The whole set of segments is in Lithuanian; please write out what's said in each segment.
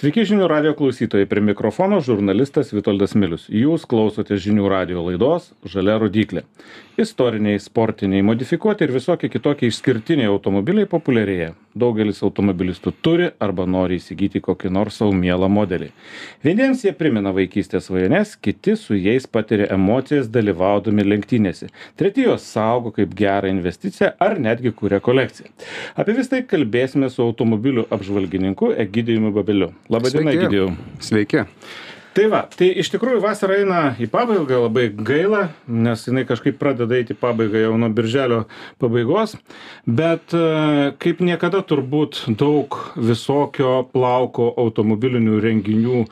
Sveiki žinių radio klausytojai, prie mikrofono žurnalistas Vitoldas Milius. Jūs klausote žinių radio laidos Žalia rodiklė. Istoriniai, sportiniai, modifikuoti ir visokie kitokie išskirtiniai automobiliai populiarėja. Daugelis automobilistų turi arba nori įsigyti kokį nors savo mielą modelį. Vieniems jie primena vaikystės svajones, kiti su jais patiria emocijas dalyvaudami lenktynėse. Treti juos saugo kaip gerą investiciją ar netgi kūrė kolekciją. Apie vis tai kalbėsime su automobilių apžvalgininku Egidijumi Babeliu. Labadiena, Egidijau. Sveiki. Tai va, tai iš tikrųjų vasara eina į pabaigą, labai gaila, nes jinai kažkaip pradeda eiti į pabaigą jau nuo birželio pabaigos, bet e, kaip niekada turbūt daug visokio plauko automobilinių renginių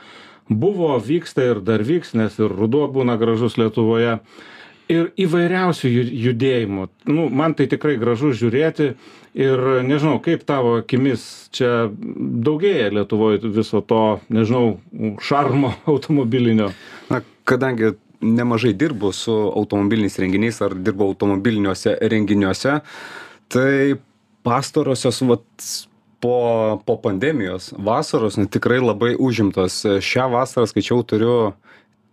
buvo, vyksta ir dar vyks, nes ir ruduo būna gražus Lietuvoje ir įvairiausių judėjimų. Nu, man tai tikrai gražu žiūrėti ir nežinau, kaip tavo akimis čia daugėja Lietuvoje viso to, nežinau, šarmo automobilinio. Na, kadangi nemažai dirbu su automobiliniais renginiais ar dirbu automobiliniuose renginiuose, tai pastarosios vat, po, po pandemijos vasaros nu, tikrai labai užimtos. Šią vasarą skaičiau turiu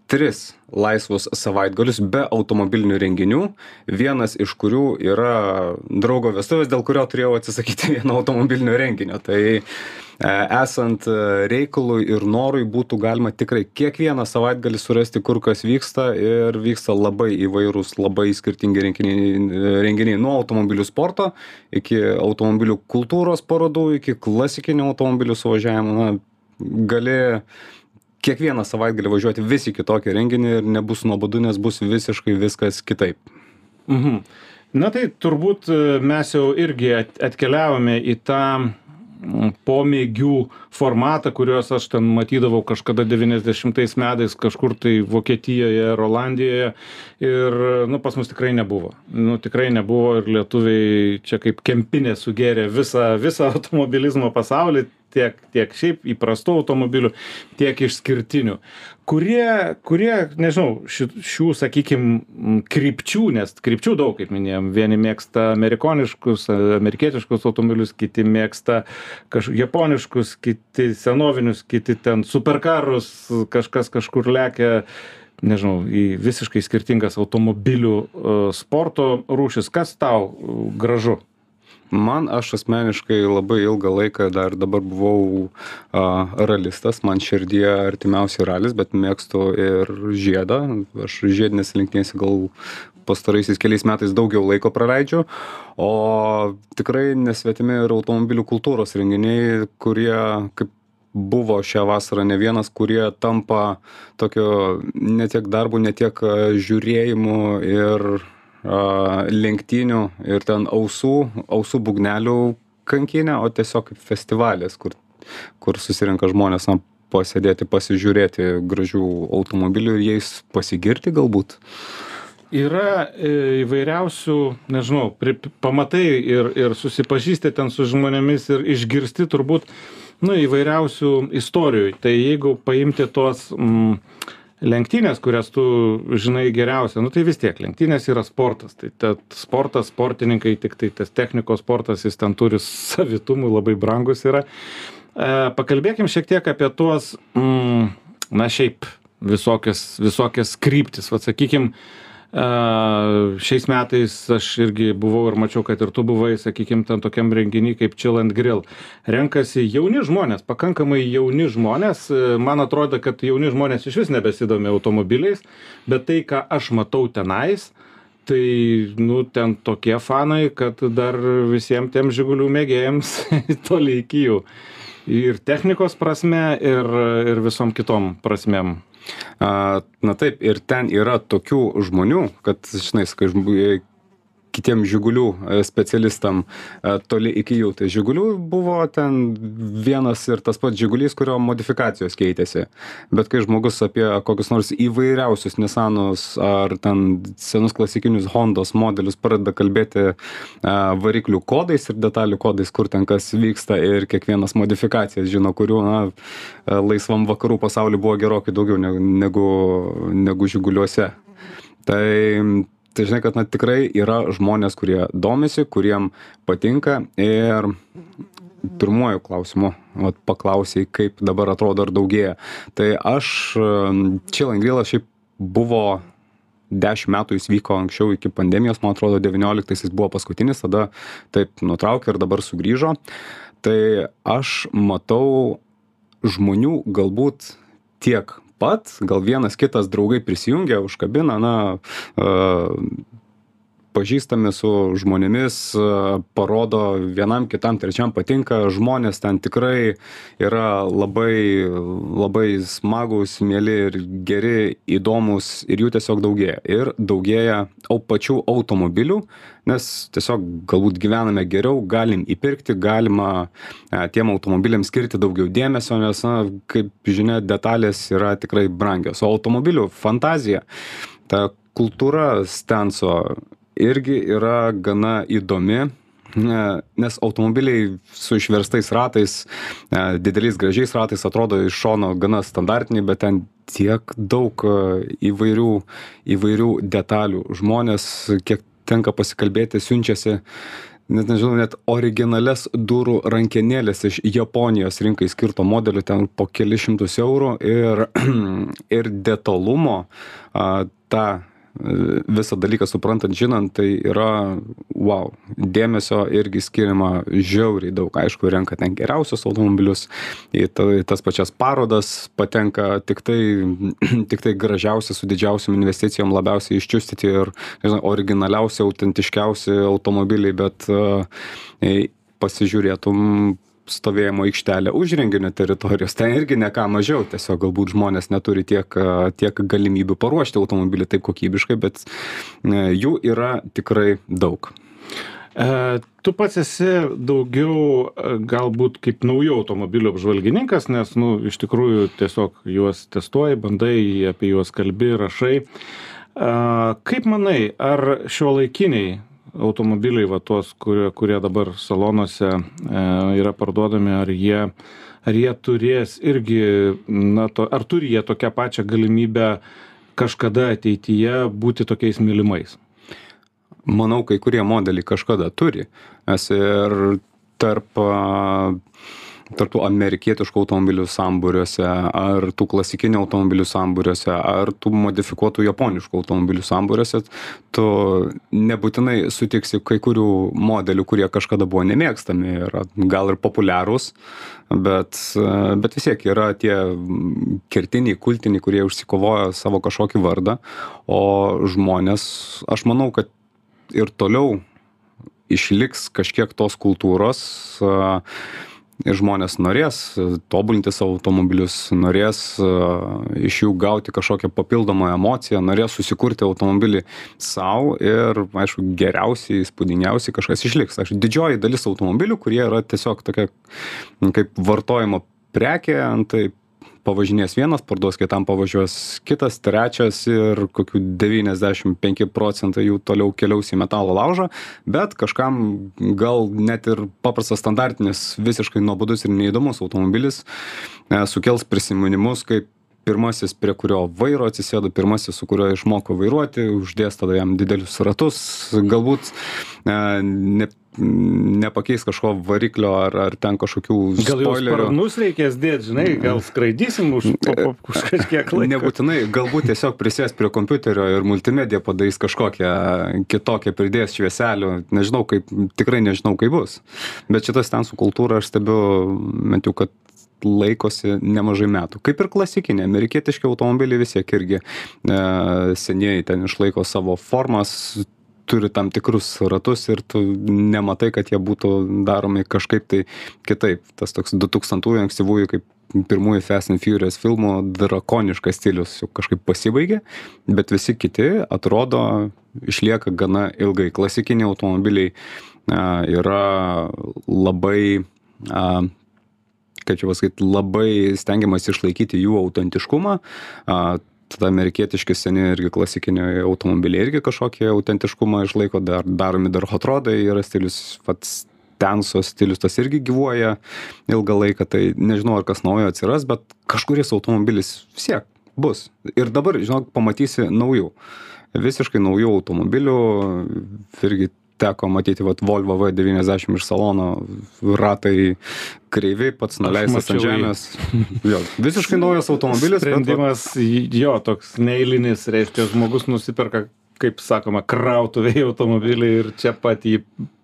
tris laisvus savaitgalius be automobilinių renginių vienas iš kurių yra draugo vestuvės dėl kurio turėjau atsisakyti vieno automobilinio renginio. Tai e, esant e, reikalui ir norui būtų galima tikrai kiekvieną savaitgalį surasti kur kas vyksta ir vyksta labai įvairūs labai skirtingi renginiai renginiai nuo automobilių sporto iki automobilių kultūros parodų iki klasikinių automobilių suvažiavimų. Na gali kiekvieną savaitgalį važiuoti vis į kitokį renginį ir nebus nuobodu, nes bus visiškai viskas kitaip. Mhm. Na tai turbūt e, mes jau irgi atkeliavome į tą pomėgių formatą, kuriuos aš ten matydavau kažkada 90 metais kažkur tai Vokietijoje ar Olandijoje. Ir, nu, pas mus tikrai nebuvo. Nu, tikrai nebuvo ir lietuviai čia kaip kempinė sugėrė visą, visą automobilizmo pasaulį, tiek tiek šiaip įprastų automobilių, tiek išskirtinių, kurie, kurie nežinau, ši, šių, sakykime, krypčių, nes krypčių daug, kaip minėjom, vieni mėgsta amerikoniškus, amerikietiškus automobilius, kiti mėgsta kažkokius japoniškus, kiti senovinius, kiti ten superkarus, kažkas kažkur lekia nežinau, į visiškai skirtingas automobilių sporto rūšis. Kas tau gražu? Man aš asmeniškai labai ilgą laiką dar dabar buvau a, ralistas, man širdyje artimiausiai ralis, bet mėgstu ir žiedą. Aš žiedinės lenktynėse gal pastaraisiais keliais metais daugiau laiko praleidžiu, o tikrai nesvetimi ir automobilių kultūros renginiai, kurie kaip buvo šią vasarą ne vienas, kurie tampa tokio ne tiek darbu, ne tiek žiūrėjimu ir lenktynių ir ten ausų, ausų bugnelių kankinė, o tiesiog kaip festivalis, kur, kur susirinka žmonės na, pasėdėti, pasižiūrėti gražių automobilių ir jais pasigirti galbūt. Yra e, įvairiausių, nežinau, pri, pamatai ir, ir susipažįsti ten su žmonėmis ir išgirsti turbūt, nu, įvairiausių istorijų. Tai jeigu paimti tuos mm, lenktynės kurias tu žinai geriausia nu tai vis tiek lenktynės yra sportas. Tai tad sportas sportininkai tiktai tas technikos sportas jis ten turi savitumų labai brangus yra. E, pakalbėkim šiek tiek apie tuos mm, na šiaip visokias visokias kryptis. Vat sakykim šiais metais aš irgi buvau ir mačiau, kad ir tu buvai, sakykime, ten tokiam renginy kaip Chill and Grill. Renkasi jauni žmonės, pakankamai jauni žmonės. Man atrodo, kad jauni žmonės iš vis nebesidomi automobiliais, bet tai, ką aš matau tenais, tai, nu, ten tokie fanai, kad dar visiems tiem žigulių mėgėjams toli iki jų. Ir technikos prasme, ir, ir visom kitom prasmėm. A, na taip, ir ten yra tokių žmonių, kad, žinai, kai kitiem žigulių e, specialistam e, toli iki jų. Tai žigulių buvo ten vienas ir tas pats žigulys, kurio modifikacijos keitėsi. Bet kai žmogus apie kokius nors įvairiausius Nissanus ar ten senus klasikinius Hondos modelius pradeda kalbėti e, variklių kodais ir detalių kodais, kur ten kas vyksta ir kiekvienas modifikacijas žino, kurių na, laisvam vakarų pasauliu buvo gerokai daugiau negu, negu žiguliuose. Tai tai žinai kad na tikrai yra žmonės kurie domisi kuriem patinka. Ir pirmuoju klausimu vat paklausei kaip dabar atrodo ar daugėja. Tai aš grill šiaip buvo dešim metų jis vyko anksčiau iki pandemijos man atrodo devynioliktais jis buvo paskutinis tada taip nutraukė ir dabar sugrįžo. Tai aš matau žmonių galbūt tiek pat gal vienas kitas draugai prisijungia užkabina na pažįstami su žmonėmis parodo vienam kitam trečiam patinka žmonės ten tikrai yra labai labai smagūs mieli ir geri įdomūs ir jų tiesiog daugėja. Ir daugėja au pačių automobilių nes tiesiog galbūt gyvename geriau galim įpirkti galima tiem automobiliam skirti daugiau dėmesio nes na kaip žinia detalės yra tikrai brangios. O automobilių fantazija ta kultūra stenso irgi yra gana įdomi nes automobiliai su išverstais ratais dideliais gražiais ratais atrodo iš šono gana standartiniai bet ten tiek daug įvairių įvairių detalių. Žmonės kiek tenka pasikalbėti siunčiasi net nežinau net originalias durų rankenėles iš japonijos rinkai skirto modelio ten po kelis šimtus eurų ir ir detalumo tą visą dalyką suprantant žinant tai yra vau dėmesio irgi skiriama žiauriai daug. Aišku renka ten geriausius automobilius į ta į tas pačias parodas patenka tiktai tiktai gražiausi su didžiausiom investicijom labiausiai iščiustyti ir nežinau originaliausi autentiškiausi automobiliai bet jei pasižiūrėtum stovėjimo aikštelę už renginio teritorijos ten irgi ne ką mažiau tiesiog galbūt žmonės neturi tiek tiek galimybių paruošti automobilį taip kokybiškai bet jų yra tikrai daug E, tu pats esi daugiau galbūt kaip naujų automobilių apžvalgininkas, nes, nu, iš tikrųjų tiesiog juos testuoji, bandai, apie juos kalbi, rašai. E, kaip manai, ar šio laikiniai automobiliai va tuos kurie kurie dabar salonuose e, yra parduodami ar jie ar jie turės irgi na to ar turi jie tokią pačią galimybę kažkada ateityje būti tokiais mylimais? Manau kai kurie modeliai kažkada turi. Nes ir tarp tarp tų amerikietiškų automobilių sambūriuose ar tų klasikinių automobilių sambūriuose ar tų modifikuotų japoniškų automobilių sambūriuose tu nebūtinai sutiksi kai kurių modelių kurie kažkada buvo nemėgstami ir gal ir populiarūs bet bet vis tiek yra tie kertiniai kultiniai kurie užsikovojo savo kažkokį vardą o žmonės aš manau kad ir toliau išliks kažkiek tos kultūros ir žmonės norės tobulinti savo automobilius norės iš jų gauti kažkokią papildomą emociją norės susikurti automobilį sau ir aišku geriausi įspūdingiausi kažkas išliks. Aš didžioji dalis automobilių kurie yra tiesiog tokia kaip vartojimo prekė tai pavažinės vienas parduos kitam pavažiuos kitas trečias ir kokių devyniasdešim penki procentai jų toliau keliaus į metalo laužą bet kažkam gal net ir paprastas standartinis visiškai nuobodus ir neįdomus automobilis e, sukels prisiminimus kaip pirmasis prie kurio vairo atsisėdo pirmasis su kuriuo išmoko vairuoti uždės tada jam didelius ratus galbūt e, ne nepakeis kažko variklio ar ar ten kažkokių gal jau sparnus reikės dėt žinai gal skraidysim už po po už kažkiek laiko. nebūtinai galbūt tiesiog prisės prie kompiuterio ir multimediją padarys kažkokią kitokią pridės švieselių nežinau kaip tikrai nežinau kaip bus. Bet šita stensų kultūra aš stebiu bent jau kad laikosi nemažai metų. Kaip ir klasikiniai amerikietiški automobiliai vis tiek irgi e, senieji ten išlaiko savo formas turi tam tikrus ratus ir tu nematai kad jie būtų daromi kažkaip tai kitaip. Tas toks du tūkstantųjų ankstyvųjų kaip pirmųjų fast and furious filmų drakoniškas stilius jau kažkaip pasibaigė bet visi kiti atrodo išlieka gana ilgai. Klasikiniai automobiliai a, yra labai a, kaip čia pasakyt labai stengiamasi išlaikyti jų autentiškumą. Tada amerikietiški seni irgi klasikiniai automobiliai irgi kažkokį autentiškumą išlaiko dar daromi dar hot rodai yra stilius pats tenso stilius tas irgi gyvuoja ilgą laiką tai nežinau ar kas naujo atsiras bet kažkuris automobilis vis tiek bus. Ir dabar žinok pamatysi naujų visiškai naujų automobilių irgi teko matyti vat volvo v devyniasdešim iš salono ratai kreivi pats nuleistas ant žemės jo visiškai naujas automobilis bet Sprendimas jo toks neeilinis, reiškia, žmogus nusiperka, kaip sakoma, krautuvėje automobilį ir čia pat jį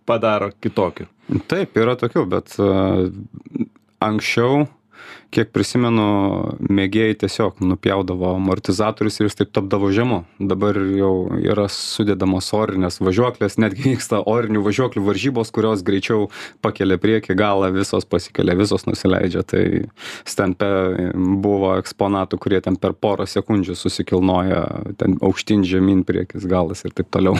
padaro kitokiu. Taip, yra tokių, bet uh, anksčiau, kiek prisimenu, mėgėjai tiesiog nupjaudavo amortizatorius ir jis taip tapdavo žemu. Dabar jau yra sudėdamos orinės važiuoklės, netgi vyksta orinių važiuoklių varžybos, kurios greičiau pakelia priekį galą, visos pasikelia, visos nusileidžia. Tai stempe buvo eksponatų, kurie ten per porą sekundžių susikilnoja, ten aukštyn žemyn priekis galas ir taip toliau.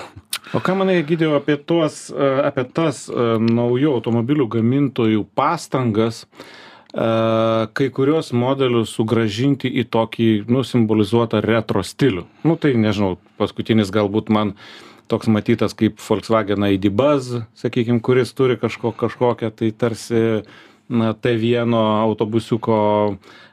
O ką manai, Gydėjau, apie, tuos, e, apie tas e, naujų automobilių gamintojų pastangas kai kurios modelius sugražinti į tokį, nu, simbolizuotą retro stilių. Nu, tai nežinau, paskutinis galbūt man toks matytas kaip Volkswagen ID Buzz, sakykime, kuris turi kažko, kažkokią tai tarsi na, T1 autobusiuko.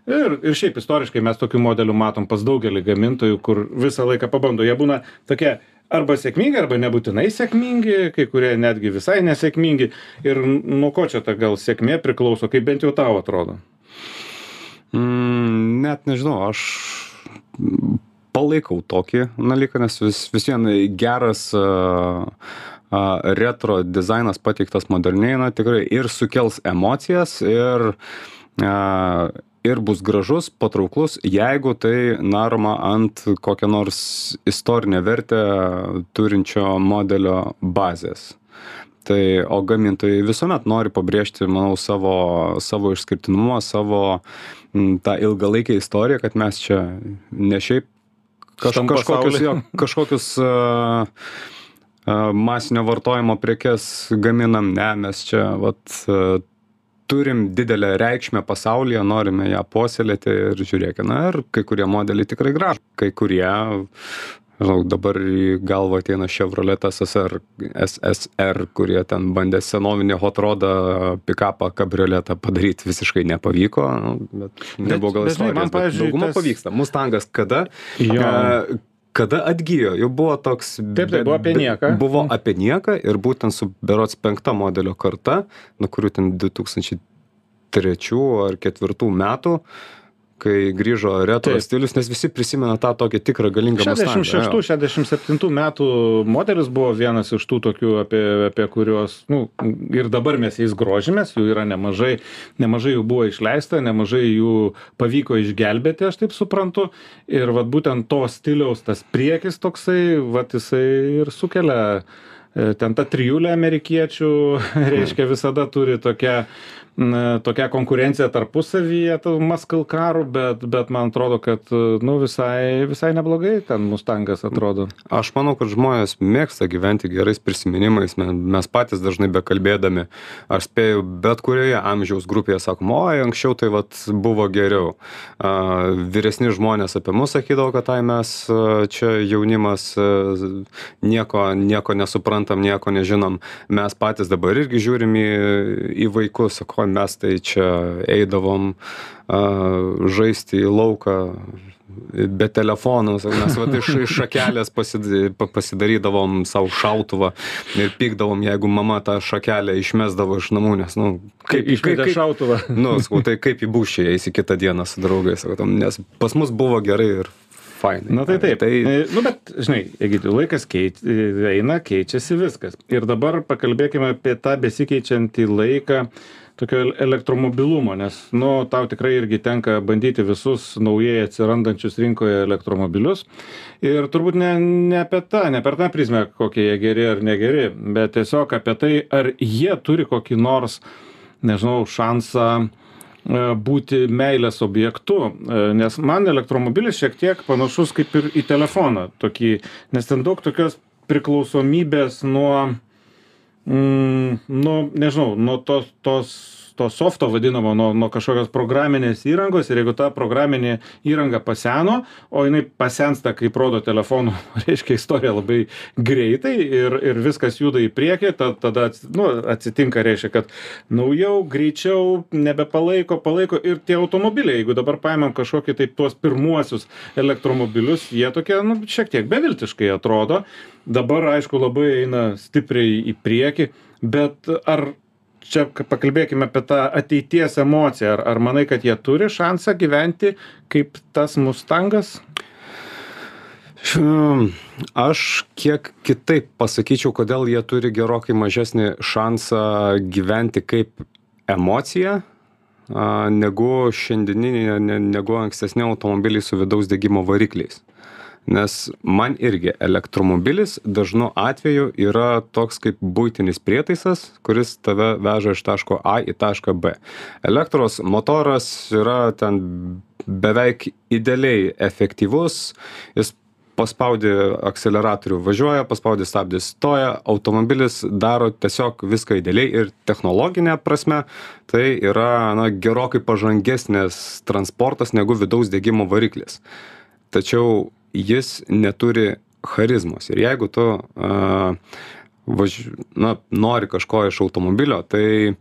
Ir, ir šiaip istoriškai mes tokių modelių matom pas daugelį gamintojų, kur visą laiką pabando. Jie būna tokie arba sėkmingi, arba nebūtinai sėkmingi, kai kurie netgi visai nesėkmingi. Ir nuo ko čia ta gal sėkmė priklauso, kaip bent jau tau atrodo. Mm, net nežinau, aš palaikau tokį dalyką, nes vis, vis vien geras uh, uh, retro dizainas pateiktas moderniai, na tikrai ir sukels emocijas, ir, uh, ir bus gražus, patrauklus, jeigu tai daroma ant kokią nors istorinę vertę turinčio modelio bazės. Tai, o gamintojai visuomet nori pabrėžti, manau, savo, savo išskirtinumą, savo tą ilgalaikę istoriją, kad mes čia ne šiaip kaž, kažkokius, jo, kažkokius uh, uh, masinio vartojimo prekes gaminam, ne, mes čia vat, turim didelę reikšmę pasaulyje, norime ją puoselėti ir žiūrėkime, na ir kai kurie modeliai tikrai gražu, kai kurie, žinau, dabar į galvą ateina Chevrolet SSR, SSR, kurie ten bandė senovinį hot rodą, pikapą, kabrioletą padaryti, visiškai nepavyko, nu, bet nebuvo gal bet žinai, man, istorijos, bet pavyzdžiui, dauguma tas- pavyksta. Mustangas kada? Jo. E, Kada atgyjo, jau buvo toks. Taip, tai buvo apie nieką. Buvo apie nieką ir būtent su berots penkta modelio karta, nuo kurių ten 2003 ar 2004 metų, kai grįžo retro Taip. stilius, nes visi prisimena tą tokį tikrą galingą Mustangą, jo. 66-67 metų modelis buvo vienas iš tų tokių, apie, apie kuriuos, nu, ir dabar mes jais grožimės, jų yra nemažai, nemažai jų buvo išleista, nemažai jų pavyko išgelbėti, aš taip suprantu. Ir vat būtent to stiliaus tas priekis toksai, vat jisai ir sukelia. e, Ten ta trijulė amerikiečių, reiškia, visada turi tokią na, tokia konkurencija tarpusavyje, tų maskalkarų, bet, bet man atrodo, kad nu, visai, visai neblogai ten Mustangas atrodo. Aš manau, kad žmonės mėgsta gyventi gerais prisiminimais, me- mes patys dažnai bekalbėdami, aš spėju, bet kurioje amžiaus grupėje sakom, oi, anksčiau tai vat, buvo geriau. A, vyresni žmonės apie mus sakydavo, kad tai mes čia jaunimas nieko, nieko nesuprantam, nieko nežinom. Mes patys dabar irgi žiūrim į, į vaikus, sako, mes tai čia eidavom a, žaisti į lauką be telefonų, mes vat, iš, iš šakelės pasid- pa- pasidarydavom savo šautuvą ir pykdavom, jeigu mama tą šakelę išmesdavo iš namų, nes, nu, Kaip išmetė šautuvą. Nu, sakau, tai kaip į būšį eisi kitą dieną su draugais, sakau, nes pas mus buvo gerai ir fainai. Na tai taip. Tai Tai... Nu, bet, žinai, jeigu laikas keit, eina, keičiasi viskas. Ir dabar pakalbėkime apie tą besikeičiantį laiką tokio elektromobilumo, nes, nu, tau tikrai irgi tenka bandyti visus naujai atsirandančius rinkoje elektromobilius. Ir turbūt ne, ne apie tą, ne per tą prizmę, kokie jie geri ar negeri, bet tiesiog apie tai, ar jie turi kokį nors, nežinau, šansą e, būti meilės objektu, E, nes man elektromobilis šiek tiek panašus kaip ir į telefoną, tokį, nes ten daug tokios priklausomybės nuo, mm, nu, nežinau, nuo tos, tos to softo vadinamo nuo nuo kažkokios programinės įrangos ir jeigu ta programinė įranga paseno o jinai pasensta kaip rodo telefonų reiškia istorija labai greitai ir ir viskas juda į priekį ta tada nu atsitinka reiškia kad naujau greičiau nebepalaiko palaiko ir tie automobiliai jeigu dabar paimam kažkokį tai tuos pirmuosius elektromobilius jie tokie nu šiek tiek beviltiškai atrodo. Dabar aišku labai eina stipriai į priekį bet ar čia pakalbėkim apie tą ateities emociją. Ar ar manai kad jie turi šansą gyventi kaip tas mustangas? Aš kiek kitaip pasakyčiau, kodėl jie turi gerokai mažesnį šansą gyventi kaip emocija, negu šiandieniniai, negu ankstesni automobiliai su vidaus degimo varikliais nes man irgi elektromobilis dažnu atveju yra toks kaip buitinis prietaisas kuris tave veža iš taško a į tašką b. Elektros motoras yra ten beveik idealiai efektyvus. Jis paspaudi akseleratorių važiuoja paspaudi stabdį stoja automobilis daro tiesiog viską idealiai ir technologine prasme. Tai yra na gerokai pažangesnis transportas negu vidaus degimo variklis. Tačiau jis neturi charizmos ir jeigu tu a, važ, na, nori kažko iš automobilio, tai e,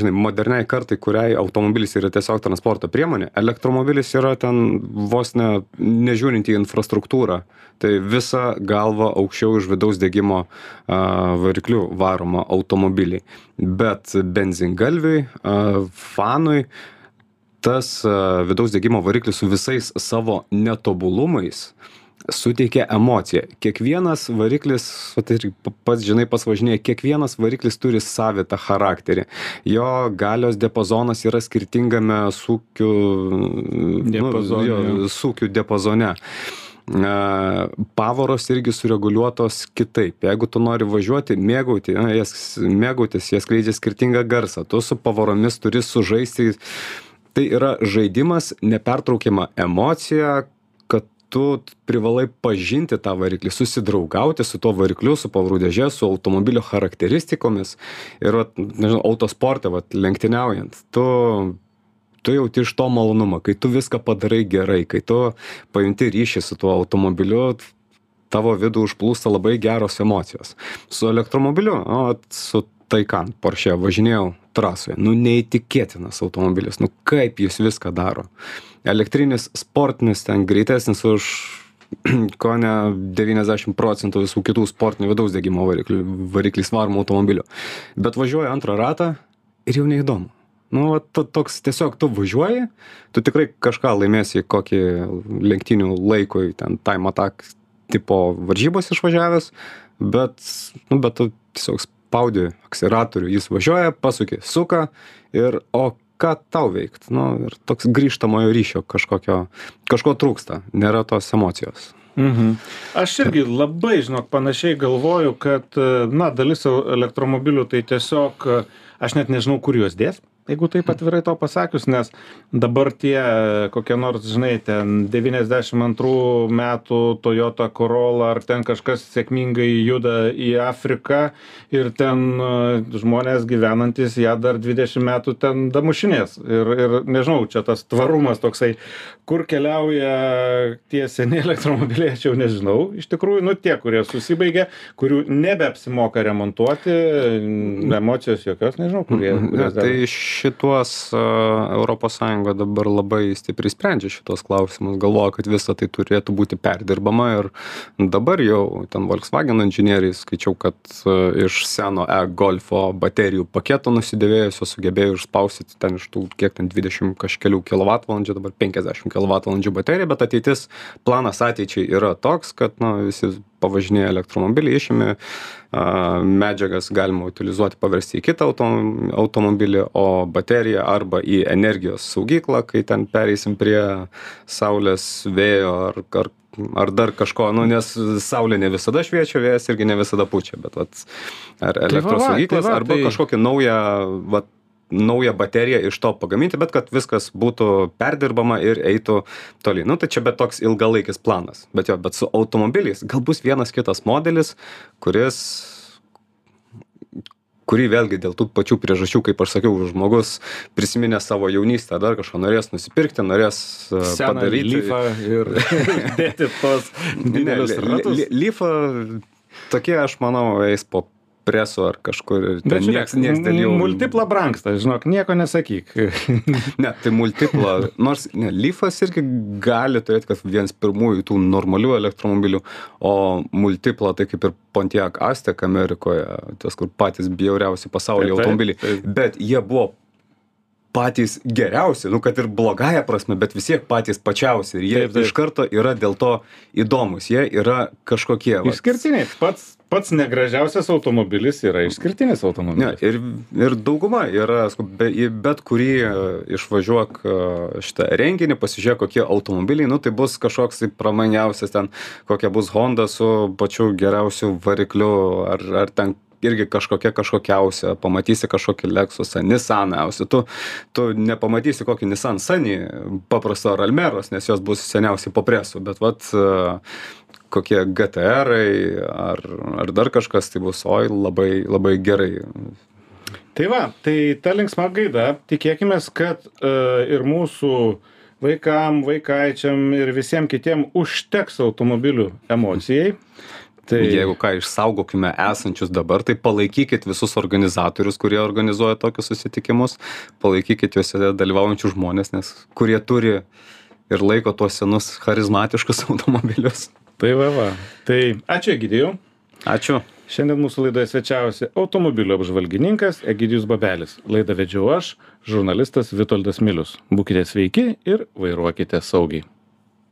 žinai, moderniai kartai, kuriai automobilis yra tiesiog transporto priemonė, elektromobilis yra ten vos ne, nežiūrint į infrastruktūrą, tai visa galva aukščiau už vidaus degimo a, variklių varomą automobilį. Bet benzingalviui, a, fanui, tas vidaus degimo variklis su visais savo netobulumais suteikia emociją. Kiekvienas variklis, tai pats žinai, pas važinėje, kiekvienas variklis turi savitą charakterį. Jo galios diapazonas yra skirtingame sūkių, diapazone. Nu, jo, sūkių diapazone. Pavaros irgi sureguliuotos kitaip. Jeigu tu nori važiuoti, mėgauti, jas, mėgautis, jie skleidžia skirtingą garsą. Tu su pavaromis turi sužaisti tai yra žaidimas nepertraukiama emocija kad tu privalai pažinti tą variklį susidraugauti su tuo varikliu su pavarų dėže su automobilio charakteristikomis. Ir vat nežinau autosporte vat lenktyniaujant tu tu jauti iš to malonumą kai tu viską padarai gerai kai tu pajunti ryšį su tuo automobiliu tavo vidų užplūsta labai geros emocijos. Su elektromobiliu o vat su taycan porsche važinėjau trasoje. Nu neįtikėtinas automobilis. Nu kaip jis viską daro? Elektrinis sportinis ten greitesnis už kone devyniasdešim procentų visų kitų sportinių vidaus degimo variklių varikliais varomų automobilių bet važiuoji antrą ratą ir jau neįdomu. Nu vat to toks tiesiog tu važiuoji tu tikrai kažką laimėsi kokį lenktynių laikui ten time attack tipo varžybas išvažiavęs bet nu bet tu tiesiog spaudi akseleratorių jis važiuoja pasuki suka ir o ką tau veikt? Nu ir toks grįžtamojo ryšio kažkokio kažko trūksta nėra tos emocijos. Mhm. Aš irgi labai, žinok, panašiai galvoju, kad, na, dalis elektromobilių tai tiesiog, aš net nežinau, kur juos dės jeigu taip atvirai tau pasakius nes dabar tie kokie nors žinai ten devyniasdešim antrų metų toyota corolla ar ten kažkas sėkmingai juda į afriką ir ten žmonės gyvenantys ją dar dvidešim metų ten damušinės. Ir ir nežinau čia tas tvarumas toksai kur keliauja tie seni elektromobiliai aš jau nežinau. Iš tikrųjų nu tie kurie susibaigė kurių nebeapsimoka remontuoti emocijos jokios nežinau kur jie kur jas tai šituos europos sąjunga dabar labai stipriai sprendžia šituos klausimus galvoja kad visa tai turėtų būti perdirbama ir dabar jau ten volkswagen inžinieriai skaičiau kad iš seno e golfo baterijų paketo nusidėvėjusio sugebėjo išspaustyti ten iš tų kiek ten dvidešim kažkelių kilovatvalandžių dabar penkiasdešim kilovatvalandžių baterija bet ateitis planas ateičiai yra toks kad na visi pavažinėję elektromobilį išimi medžiagas galima utilizuoti paversti į kitą autom automobilį o bateriją arba į energijos saugyklą kai ten pereisim prie saulės vėjo ar ar ar dar kažko. Nu nes saulė ne visada šviečia vėjas irgi ne visada pučia bet vat ar Tai va, elektros va, saugyklos tai va, arba tai- kažkokį naują vat naują bateriją iš to pagaminti bet kad viskas būtų perdirbama ir eitų tolyn. Nu tai čia bet toks ilgalaikis planas. Bet jo bet su automobiliais gal bus vienas kitas modelis kuris kurį vėlgi dėl tų pačių priežasčių kaip aš sakiau žmogus prisiminęs savo jaunystę dar kažką norės nusipirkti norės e, Seną padaryti. Lyfą ir dėti tos ne, didelius li- ratus. lyfą tokie aš manau eis po presu ar kažkur Bet nieks nieks dėl jų multipla brangsta, žinok, nieko nesakyk. Ne, tai multipla, nors ne, Leafas irgi gali turėti, kad vienas pirmųjų tų normalių elektromobilių, o multipla tai kaip ir Pontiac Aztek Amerikoje, tas kur patys bjauriausi pasaulyje Taip, taip, automobiliai, taip. bet jie buvo patys geriausi, nu kad ir blogąją prasme, bet vis tiek patys pačiausi ir jie Taip, taip. iš karto yra dėl to įdomus, jie yra kažkokie. vat. Išskirtiniai. Pats, pats negražiausias automobilis yra išskirtinis Ne, automobilis. ir, ir dauguma yra, be, bet kurį e, išvažiuok e, šitą renginį, pasižiūrėk, kokie automobiliai, nu tai bus kažkoks tai pramangiausias ten, kokia bus Honda su pačiu geriausiu varikliu, ar, ar ten irgi kažkokia kažkokiausia, pamatysi kažkokį Lexusą, Nissanausią, tu, tu nepamatysi kokį Nissan Sunny, paprasto ar Almeros, nes jos bus seniausiai po presu, bet vat e, kokie GTR ar, ar dar kažkas, tai bus, oi, labai, labai gerai. Tai va, tai ta linksma gaida, tikėkime, kad uh, ir mūsų vaikam, vaikaičiam ir visiems kitiem užteks automobilių emocijai. Tai Jeigu ką, išsaugokime esančius dabar, tai palaikykit visus organizatorius, kurie organizuoja tokius susitikimus, palaikykit juose dalyvaujančius žmonės, nes kurie turi ir laiko tuos senus charizmatiškus automobilius. Tai va, va. Tai ačiū Egidijau. Ačiū. Šiandien mūsų laidoje svečiavosi automobilio apžvalgininkas Egidijus Babelis. Laidą vedžiau aš, žurnalistas Vitoldas Milius. Būkite sveiki ir vairuokite saugiai.